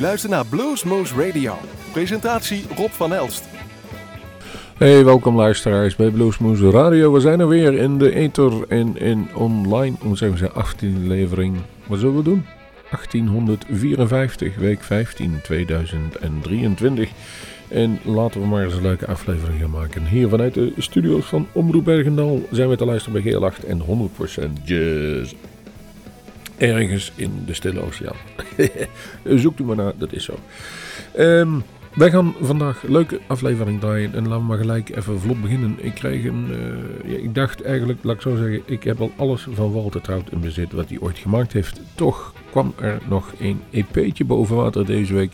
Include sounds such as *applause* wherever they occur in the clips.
luistert naar Bluesmoose Radio. Presentatie Rob van Elst. Hey, welkom luisteraars bij Bluesmoose Radio. We zijn er weer in de ether en in online, hoe zeggen we 18 levering. Wat zullen we doen? 1854, week 15, 2023. En laten we maar eens een leuke aflevering gaan maken. Hier vanuit de studio's van Omroep Bergendal zijn we te luisteren bij GL8 en 100% jazz. Ergens in de Stille Oceaan. *laughs* Zoekt u maar naar, dat is zo. Um, wij gaan vandaag een leuke aflevering draaien en laten we maar gelijk even vlot beginnen. Ik kreeg een, uh, ja, ik dacht eigenlijk, laat ik zo zeggen, ik heb al alles van Walter Trout in bezit wat hij ooit gemaakt heeft. Toch kwam er nog een EP'tje boven water deze week.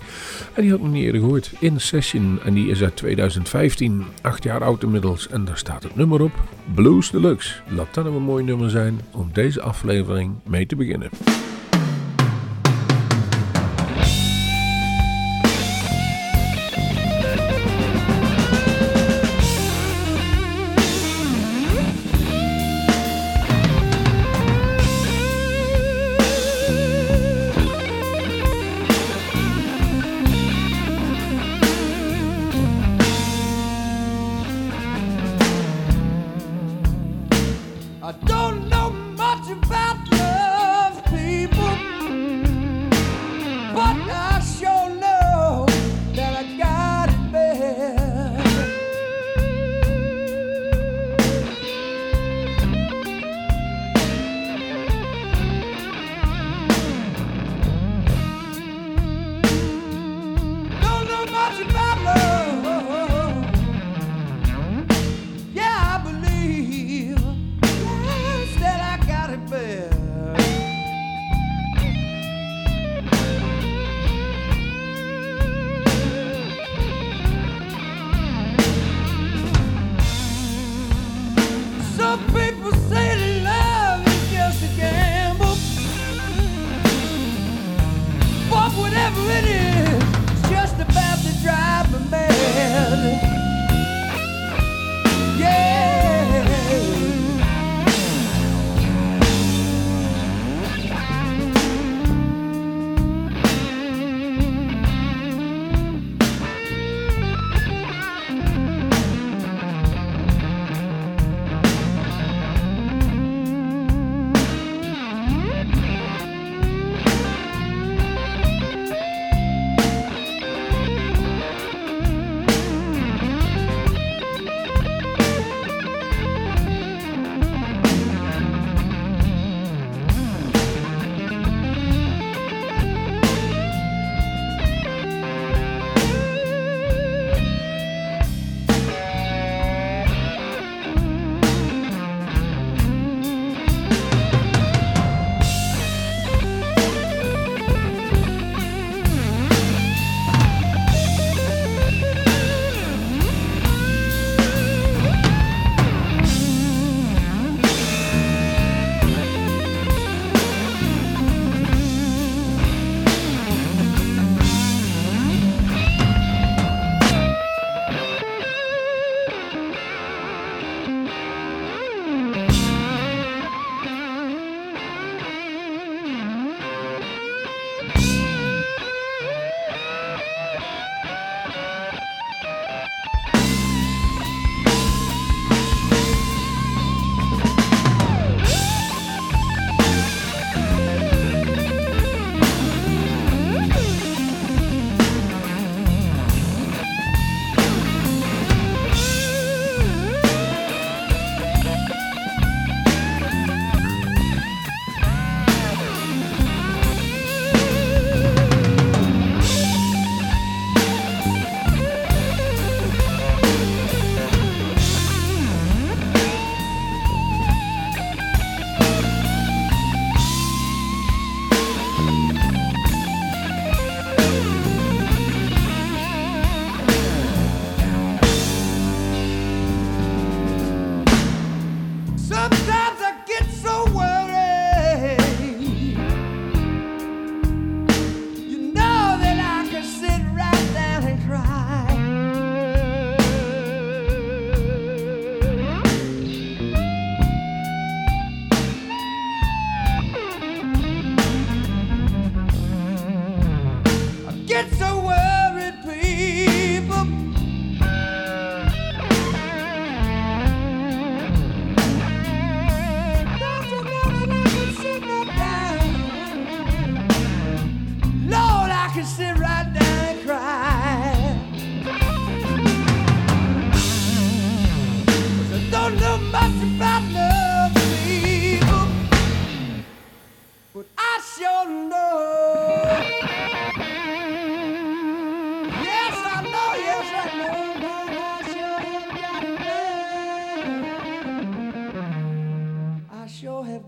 En die had ik nog niet eerder gehoord. In Session. En die is uit 2015. Acht jaar oud inmiddels. En daar staat het nummer op. Blues Deluxe. Laat dat nou een mooi nummer zijn om deze aflevering mee te beginnen.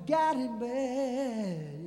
got it bad.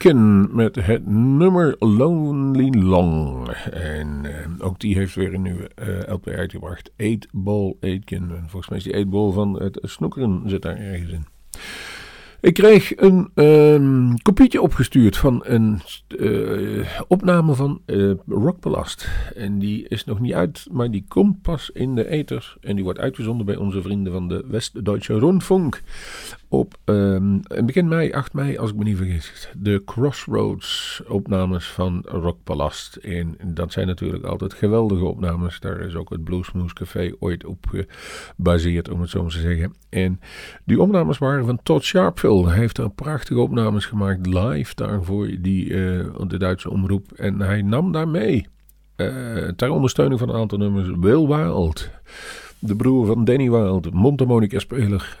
Aitken met het nummer Lonely Long. En uh, ook die heeft weer een nieuwe uh, LP uitgebracht. 8 Ball Aitken. En volgens mij is die 8 Ball van het snoekeren zit daar ergens in. Ik kreeg een uh, kopietje opgestuurd van een uh, opname van uh. En die is nog niet uit, maar die komt pas in de ether. En die wordt uitgezonden bij onze vrienden van de West-Duitse Rundfunk. Op um, begin mei, 8 mei, als ik me niet vergis. De Crossroads opnames van Rockbelast. En dat zijn natuurlijk altijd geweldige opnames. Daar is ook het Bluesmoose Café ooit op gebaseerd, om het zo maar te zeggen. En die opnames waren van Todd Sharpville. Hij heeft er prachtige opnames gemaakt live daarvoor, die, uh, de Duitse omroep. En hij nam daar mee, uh, ter ondersteuning van een aantal nummers, Will Wild. De broer van Danny Wild, mondharmonica-speler.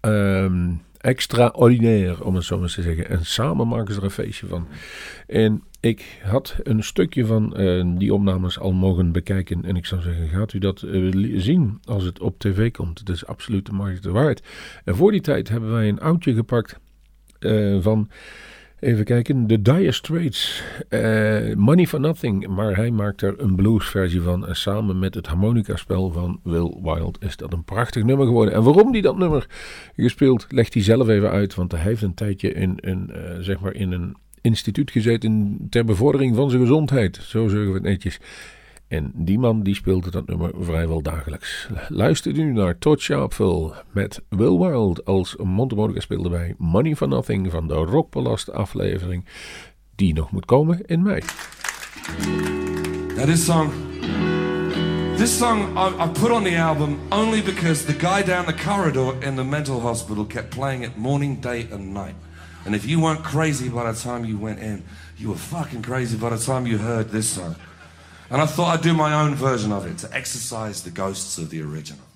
Um, extraordinair, om het zo maar te zeggen. En samen maken ze er een feestje van. En ik had een stukje van uh, die opnames al mogen bekijken. En ik zou zeggen, gaat u dat uh, zien als het op tv komt? Het is absoluut de markt waard. En voor die tijd hebben wij een oudje gepakt uh, van... Even kijken, The Dire Straits, Money for Nothing. Maar hij maakt er een bluesversie van. En samen met het harmonica-spel van Will Wild is dat een prachtig nummer geworden. En waarom hij dat nummer gespeeld, legt hij zelf even uit. Want hij heeft een tijdje in, in, zeg maar in een instituut gezeten ter bevordering van zijn gezondheid. Zo zeggen we het netjes. En die man die speelde dat nummer vrijwel dagelijks. Luister nu naar Todd Sharpville met Will Wild als Montemonica speelde bij Money for Nothing van de Rockbelast aflevering die nog moet komen in mei. Now this song, this song I, I put on the album only because the guy down the corridor in the mental hospital kept playing it morning, day and night. And if you weren't crazy by the time you went in, you were fucking crazy by the time you heard this song. And I thought I'd do my own version of it to exorcise the ghosts of the original.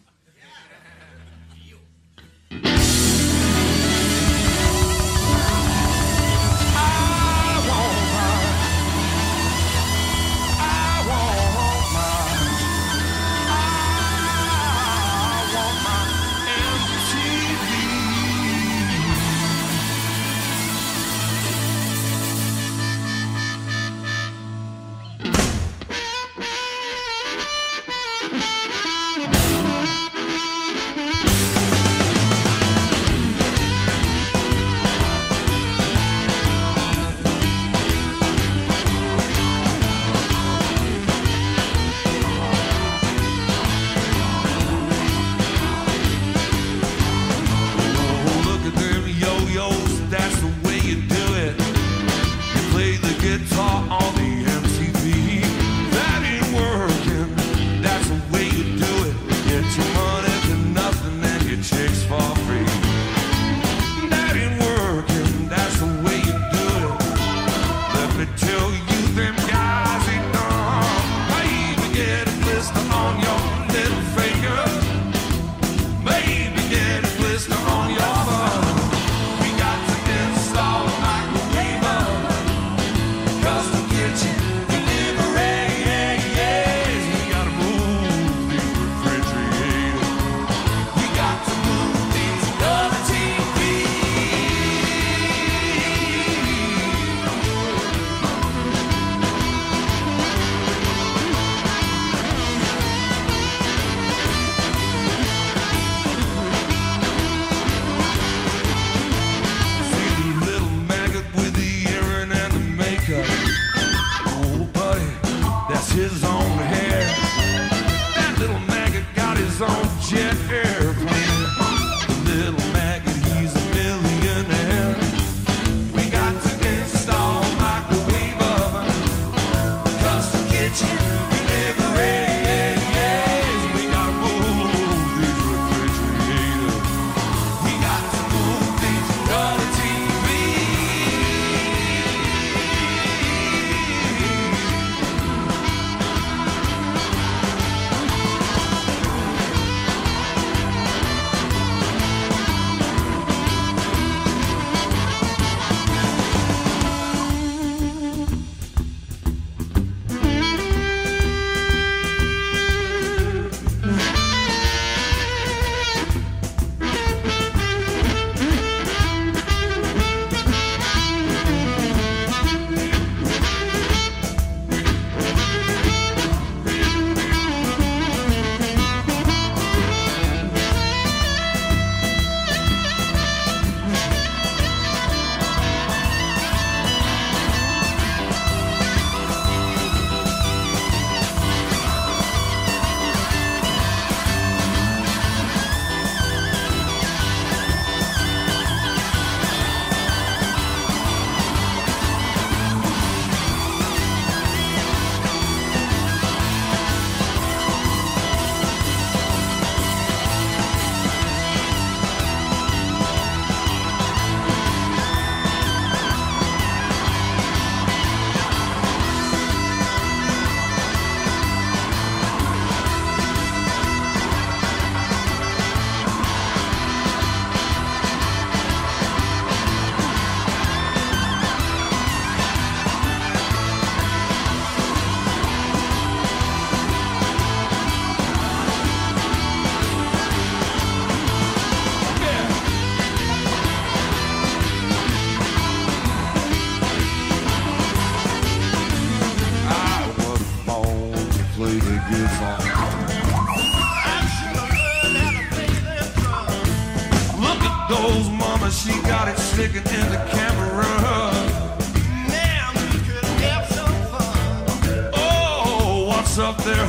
Oh, up there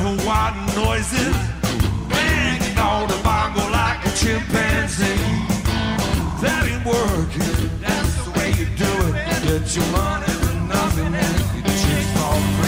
noises on the bongo like a chimpanzee. That ain't working. That's the way you do it. Get your money for nothing and you cheap off.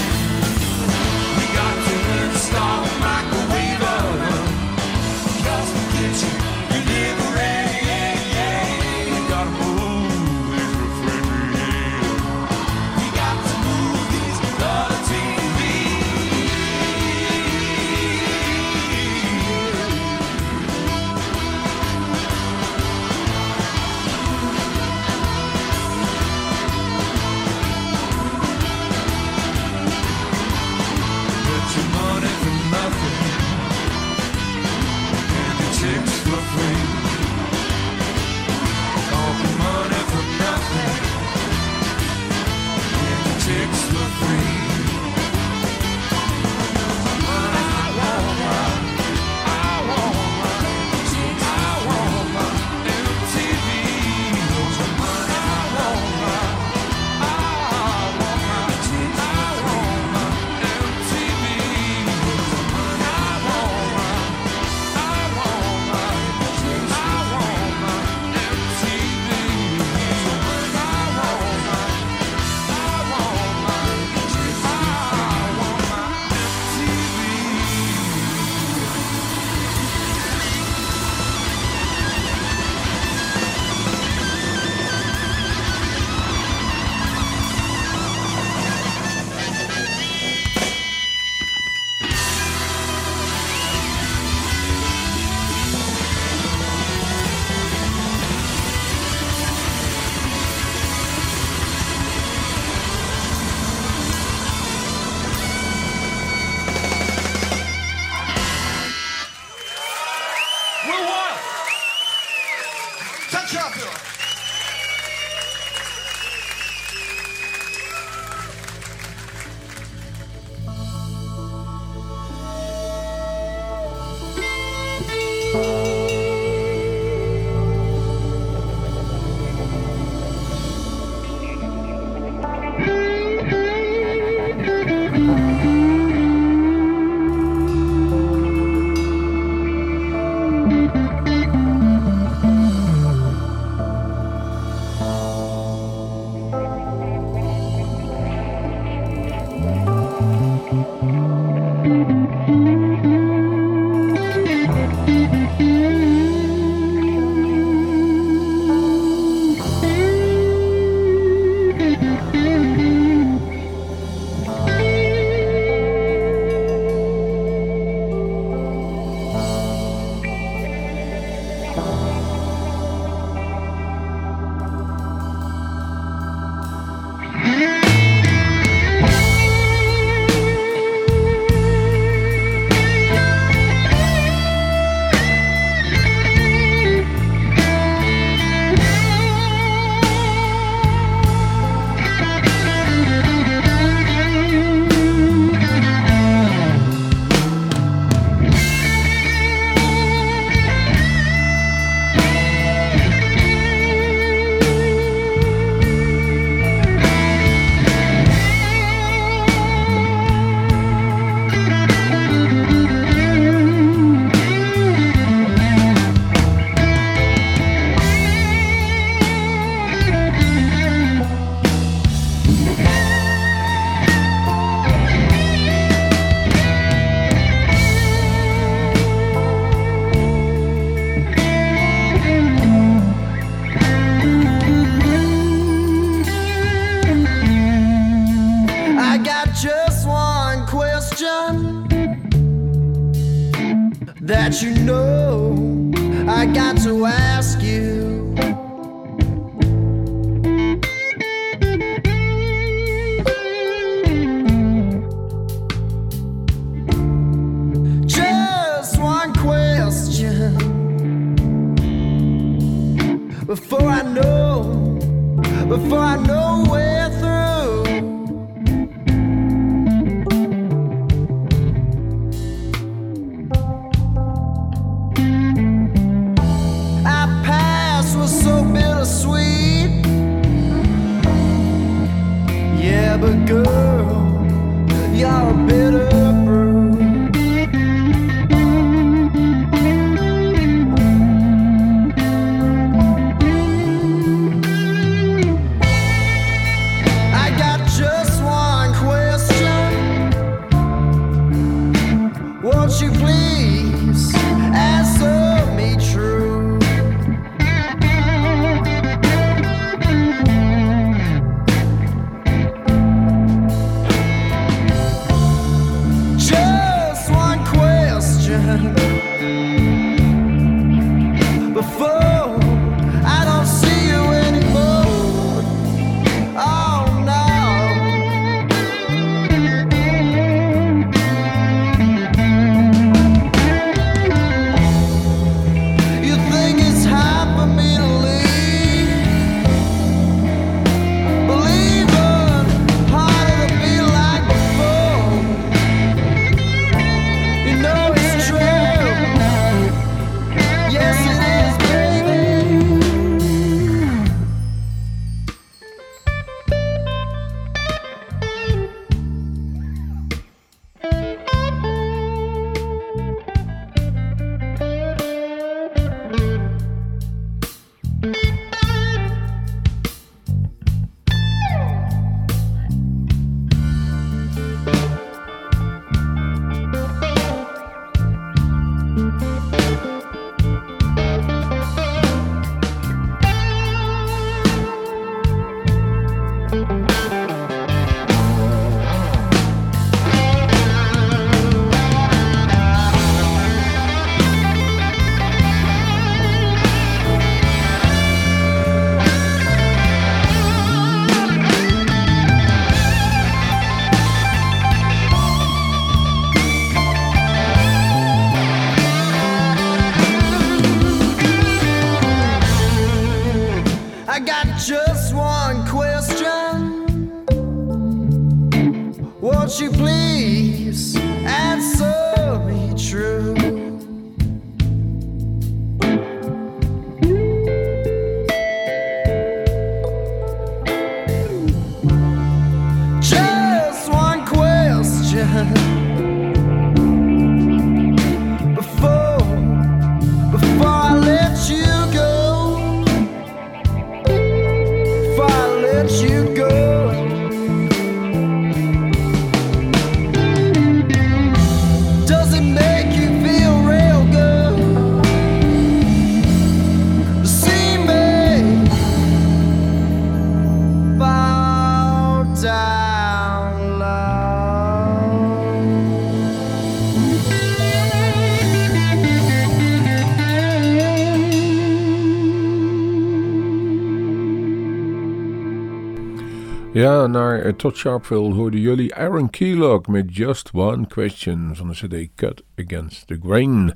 Ja, naar eh, Todd Sharpville hoorden jullie Aaron Keelock met Just One Question van de CD Cut Against the Grain.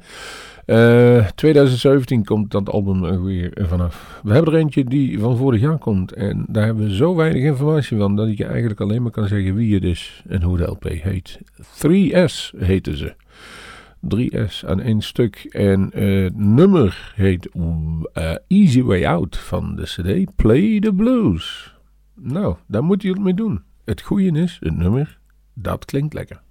Eh, 2017 komt dat album er weer vanaf. We hebben er eentje die van vorig jaar komt en daar hebben we zo weinig informatie van dat ik je eigenlijk alleen maar kan zeggen wie het is en hoe de LP heet. 3S heten ze. 3S aan één stuk. En eh, het nummer heet eh, Easy Way Out van de CD Play the Blues. Nou, daar moet je het mee doen. Het goede is, het nummer, dat klinkt lekker.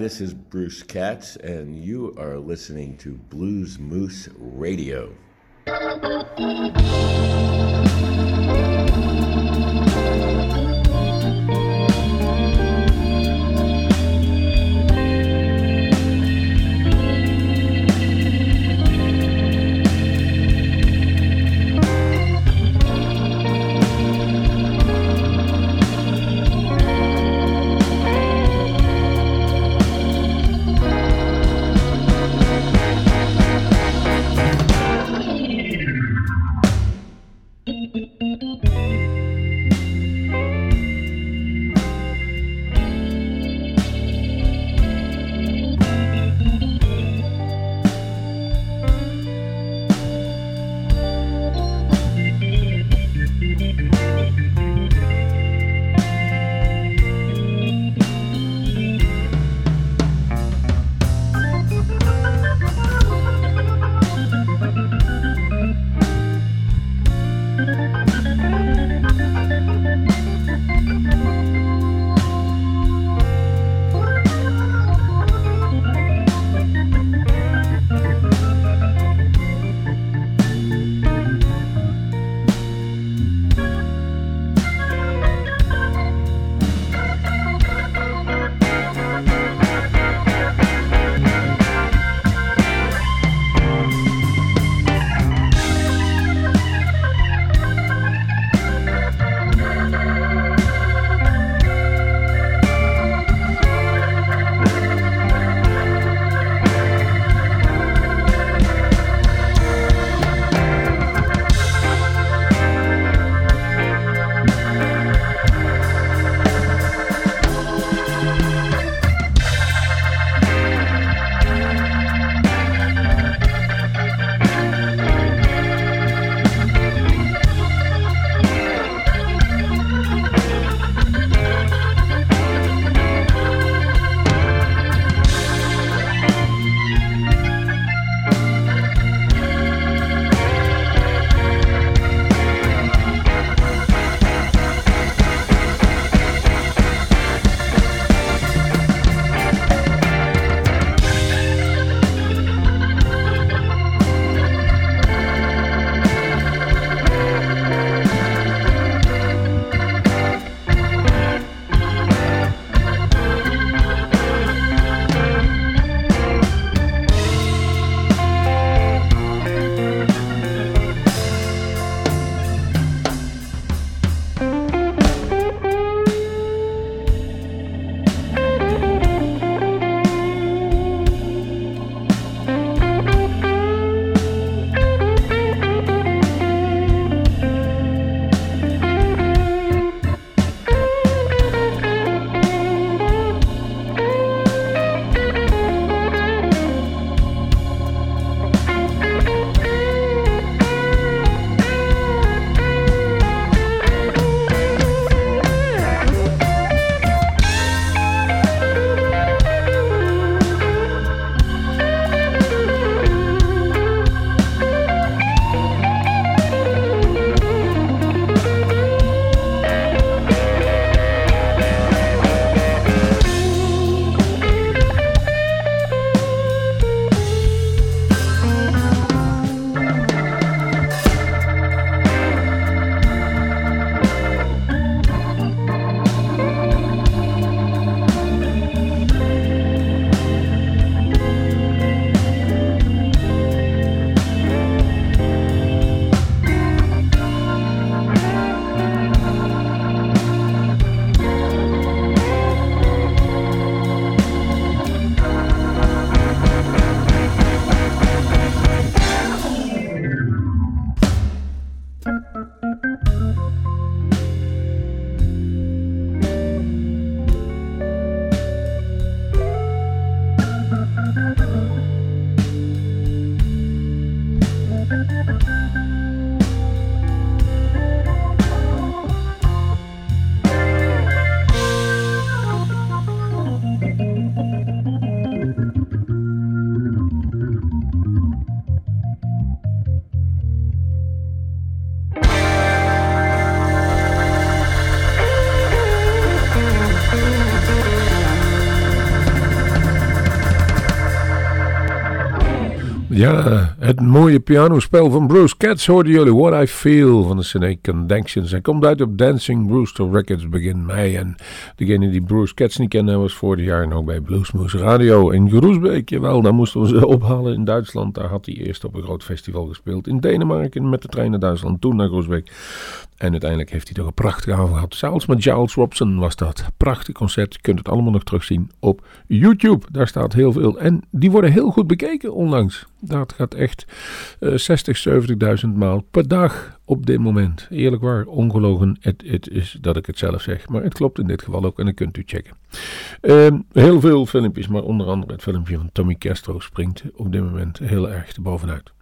This is Bruce Katz, and you are listening to Blues Moose Radio. Ja, het mooie pianospel van Bruce Katz hoorden jullie. What I Feel van de CD Connections. Hij komt uit op Dancing Brewster Records begin mei. En degene die Bruce Katz niet kende was vorig jaar nog bij Bluesmoose Radio in Groesbeek. Jawel, daar moesten we ze *laughs* ophalen in Duitsland. Daar had hij eerst op een groot festival gespeeld. In Denemarken met de trein naar Duitsland, toen naar Groesbeek. En uiteindelijk heeft hij toch een prachtige avond gehad. Zelfs met Giles Robson was dat. Prachtig concert. Je kunt het allemaal nog terugzien op YouTube. Daar staat heel veel. En die worden heel goed bekeken onlangs. Dat gaat echt eh 60, 70.000 maal per dag op dit moment. Eerlijk waar, ongelogen. Het, het is dat ik het zelf zeg. Maar het klopt in dit geval ook en dat kunt u checken. Ehm, heel veel filmpjes, maar onder andere het filmpje van Tommy Castro springt op dit moment heel erg bovenuit.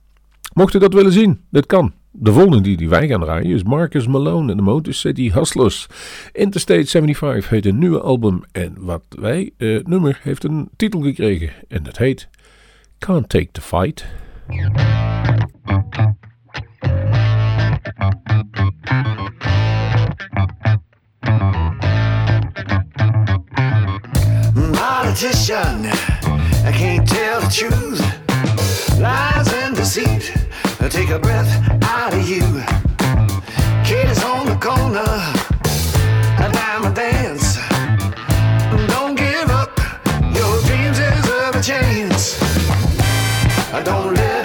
Mocht u dat willen zien, dit kan. De volgende die, wij gaan draaien is Marcus Malone en de Motor City Hustlers. Interstate 75 heet een nieuwe album en wat wij, eh, nummer heeft een titel gekregen en dat heet Can't Take the Fight. Politician, I can't tell the truth. Lies and deceit, take a breath out of you. Katie's on the corner, a diamond dance. Don't give up, your dreams deserve a chance. Don't let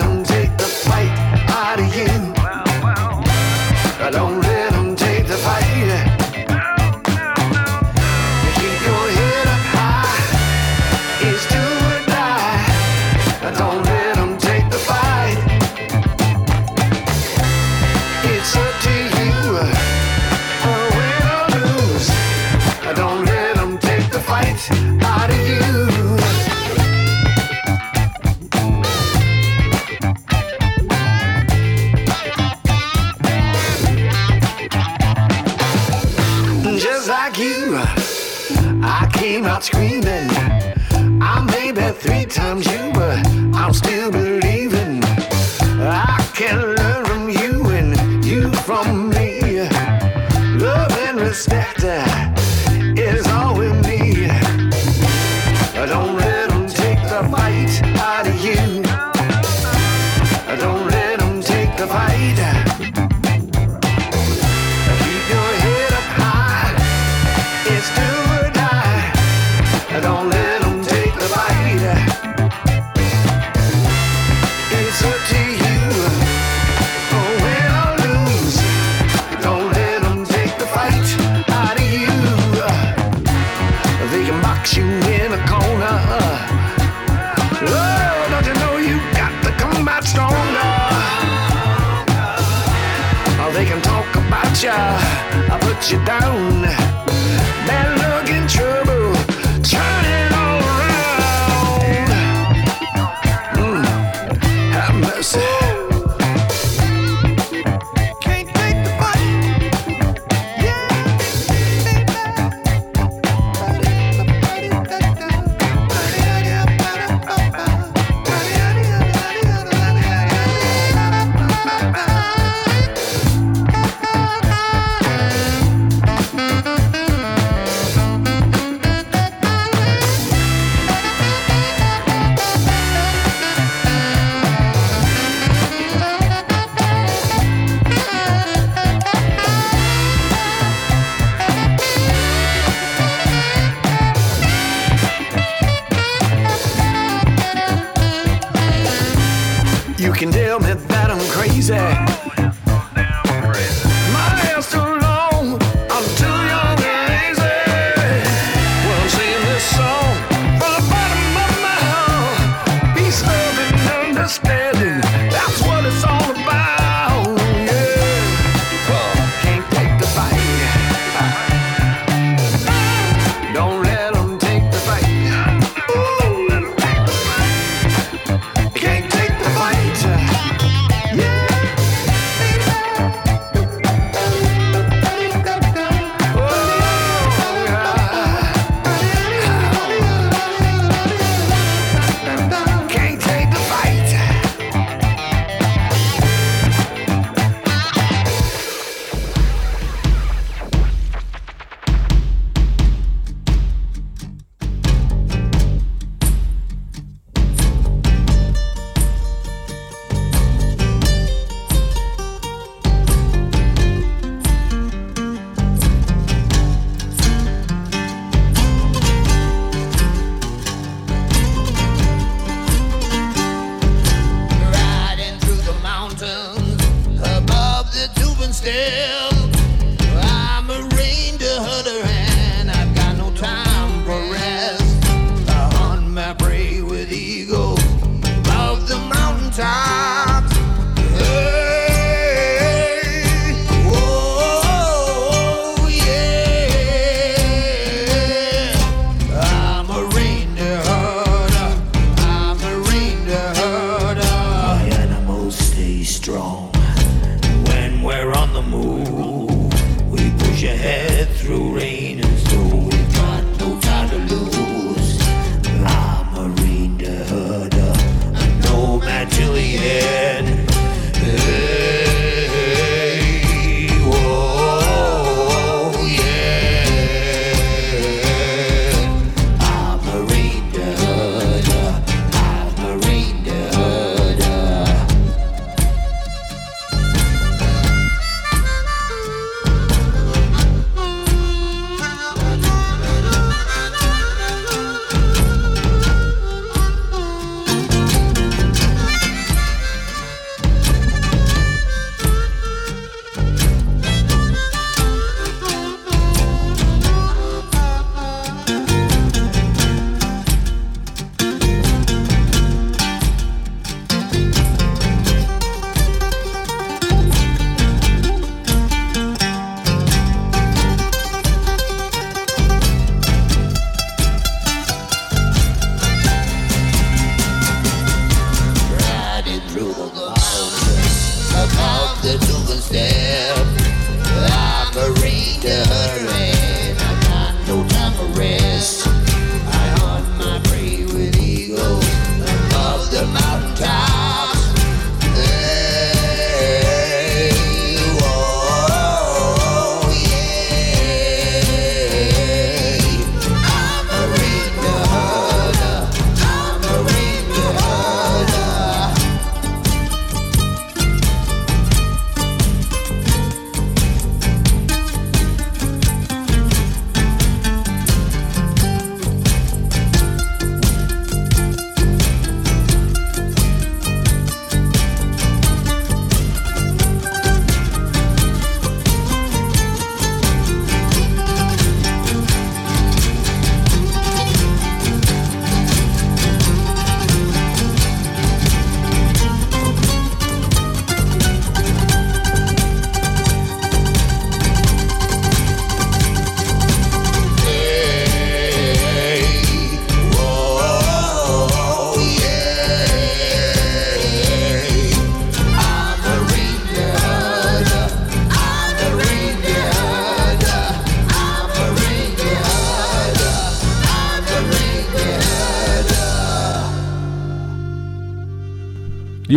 stay.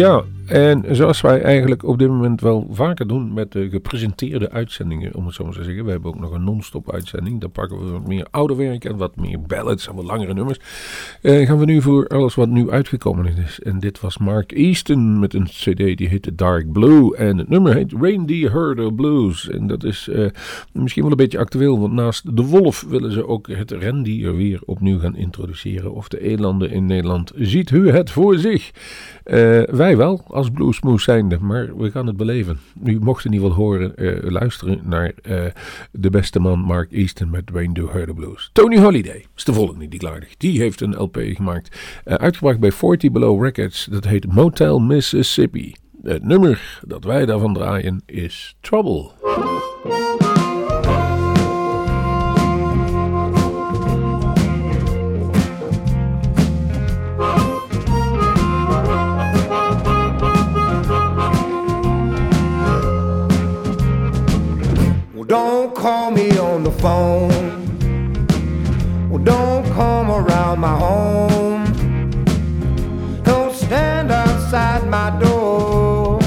Herder. Zoals wij eigenlijk op dit moment wel vaker doen met de gepresenteerde uitzendingen, om het zo maar te zeggen. We hebben ook nog een non-stop uitzending. Dan pakken we wat meer oude werk en wat meer ballads en wat langere nummers. Eh, gaan we nu voor alles wat nu uitgekomen is. En dit was Mark Easton met een cd die heette Dark Blue. En het nummer heet Reindeer Herder Blues. En dat is eh, misschien wel een beetje actueel, want naast de wolf willen ze ook het rendier weer opnieuw gaan introduceren. Of de elanden in Nederland. Ziet u het voor zich? Eh, wij wel, als bluesmoes zijnde, maar we gaan het beleven. U mocht in ieder geval horen, eh, luisteren naar eh, de beste man Mark Easton met Reindeer Herder Blues. Tony Holiday is de volgende die klaar. Die heeft een LP gemaakt, eh, uitgebracht bij 40 Below Records. Dat heet Motel Mississippi. Het nummer dat wij daarvan draaien is Trouble. Call me on the phone. Well, don't come around my home. Don't stand outside my door.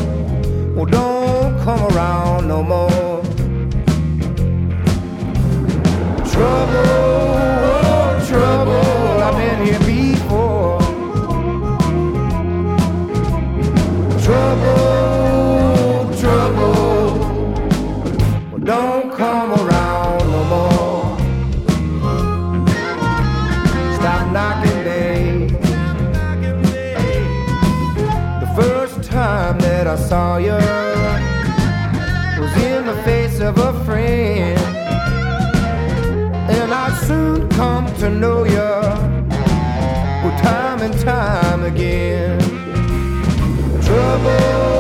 Well, don't come around no more. Trouble, Sawyer was in the face of a friend, and I soon come to know you well, time and time again. Trouble.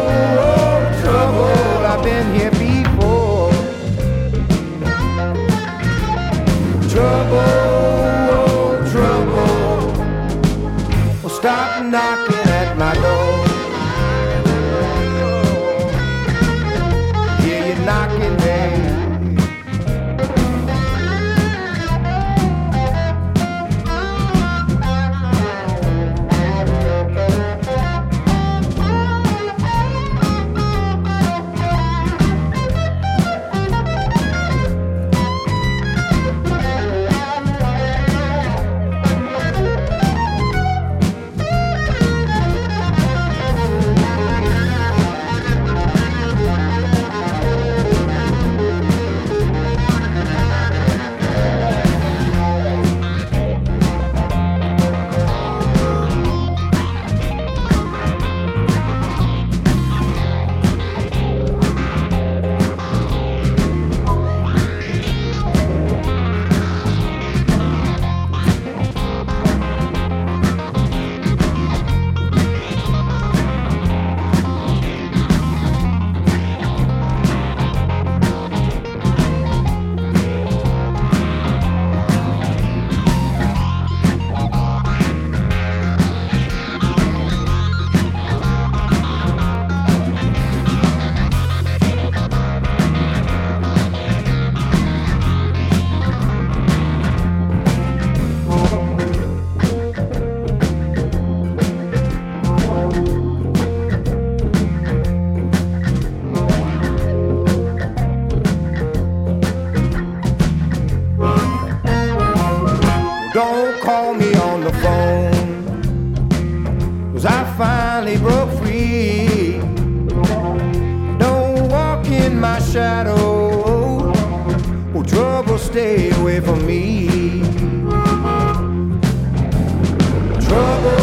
trouble.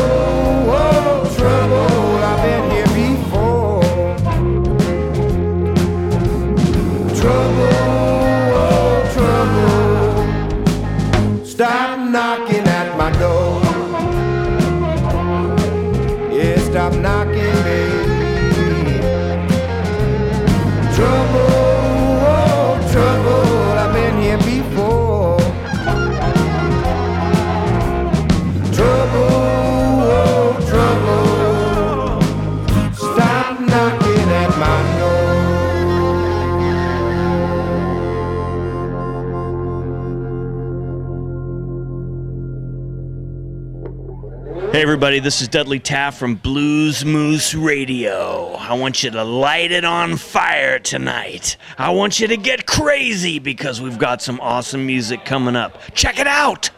everybody. This is Dudley Taff from Blues Moose Radio. I want you to light it on fire tonight. I want you to get crazy because we've got some awesome music coming up. Check it out!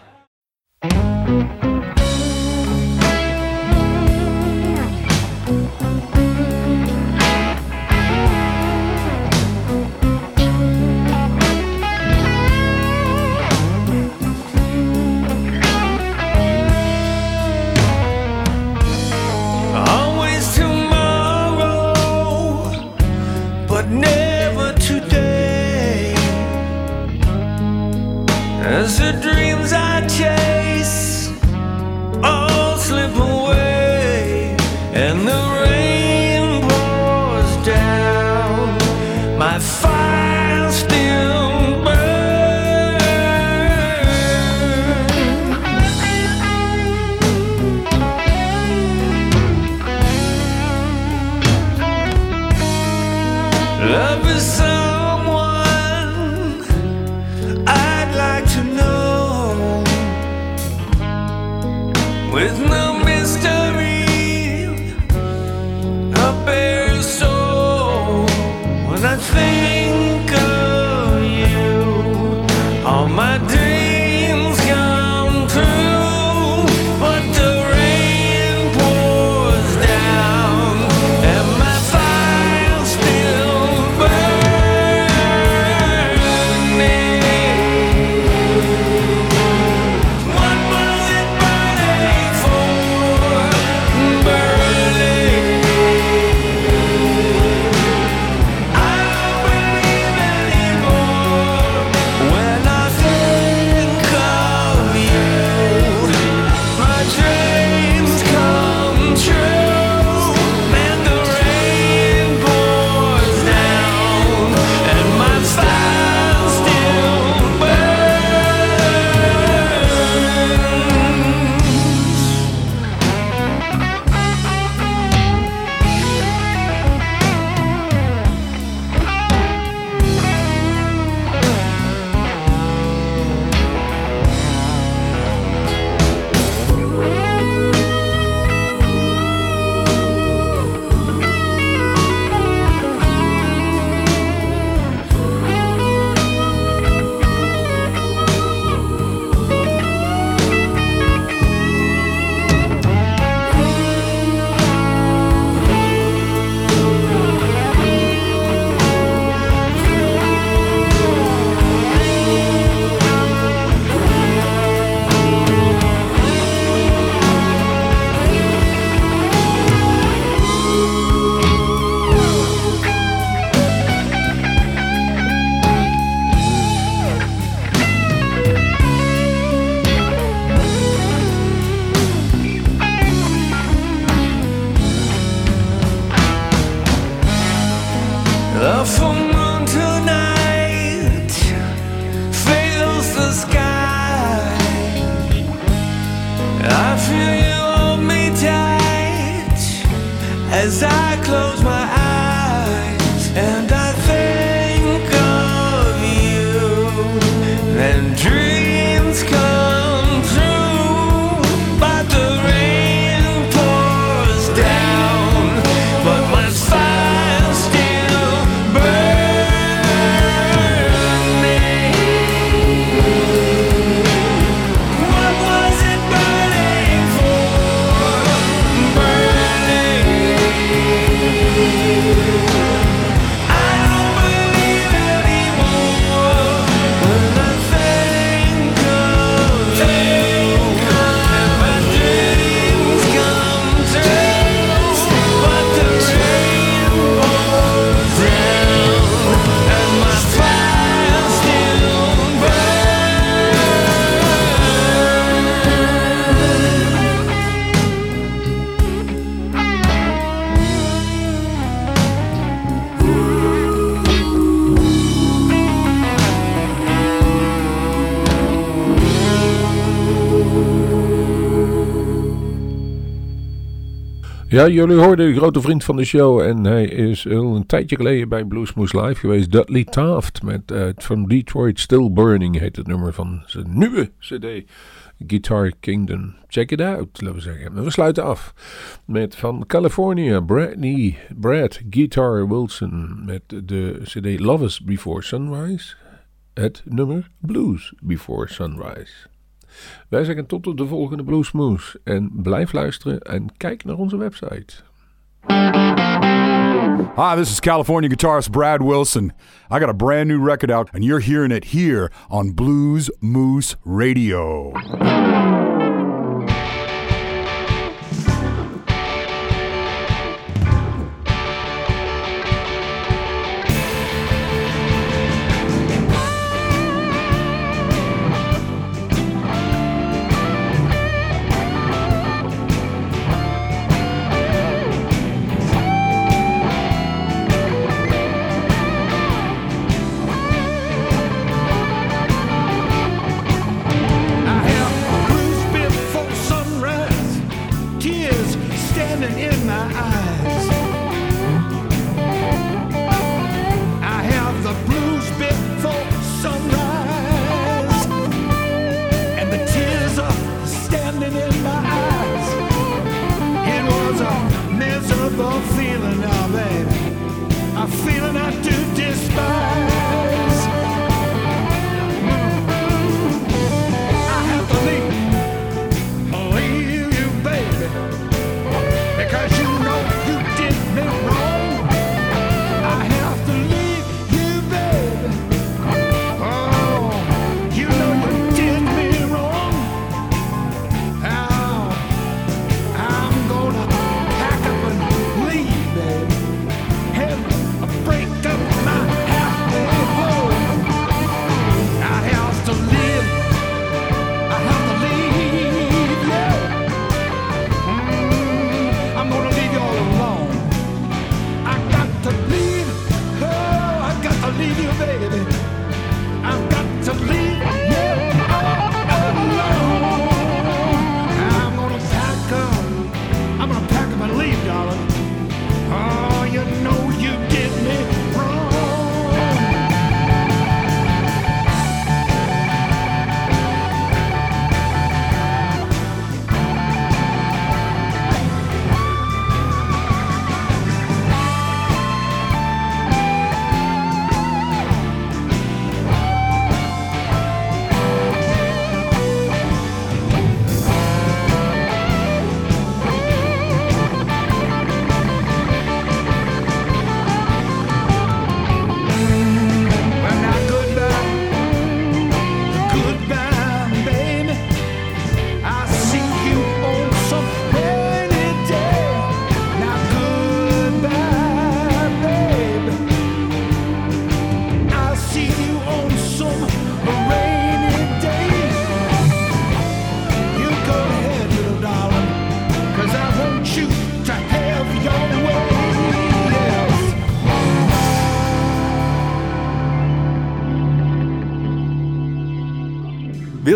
with no Ja, jullie hoorden de grote vriend van de show en hij is al een tijdje geleden bij Bluesmoose Live geweest. Dudley Taft met eh, From Detroit Still Burning heet het nummer van zijn nieuwe cd Guitar Kingdom. Check it out, laten we zeggen. En we sluiten af met van California Bradley Brad Guitar Wilson met de cd Love Us Before Sunrise. Het nummer Blues Before Sunrise. Wij zeggen tot de volgende Bluesmoose. En blijf luisteren en kijk naar onze website. Hi, this is California guitarist Brad Wilson. I got a brand new record out, and you're hearing it here on Blues Moose Radio.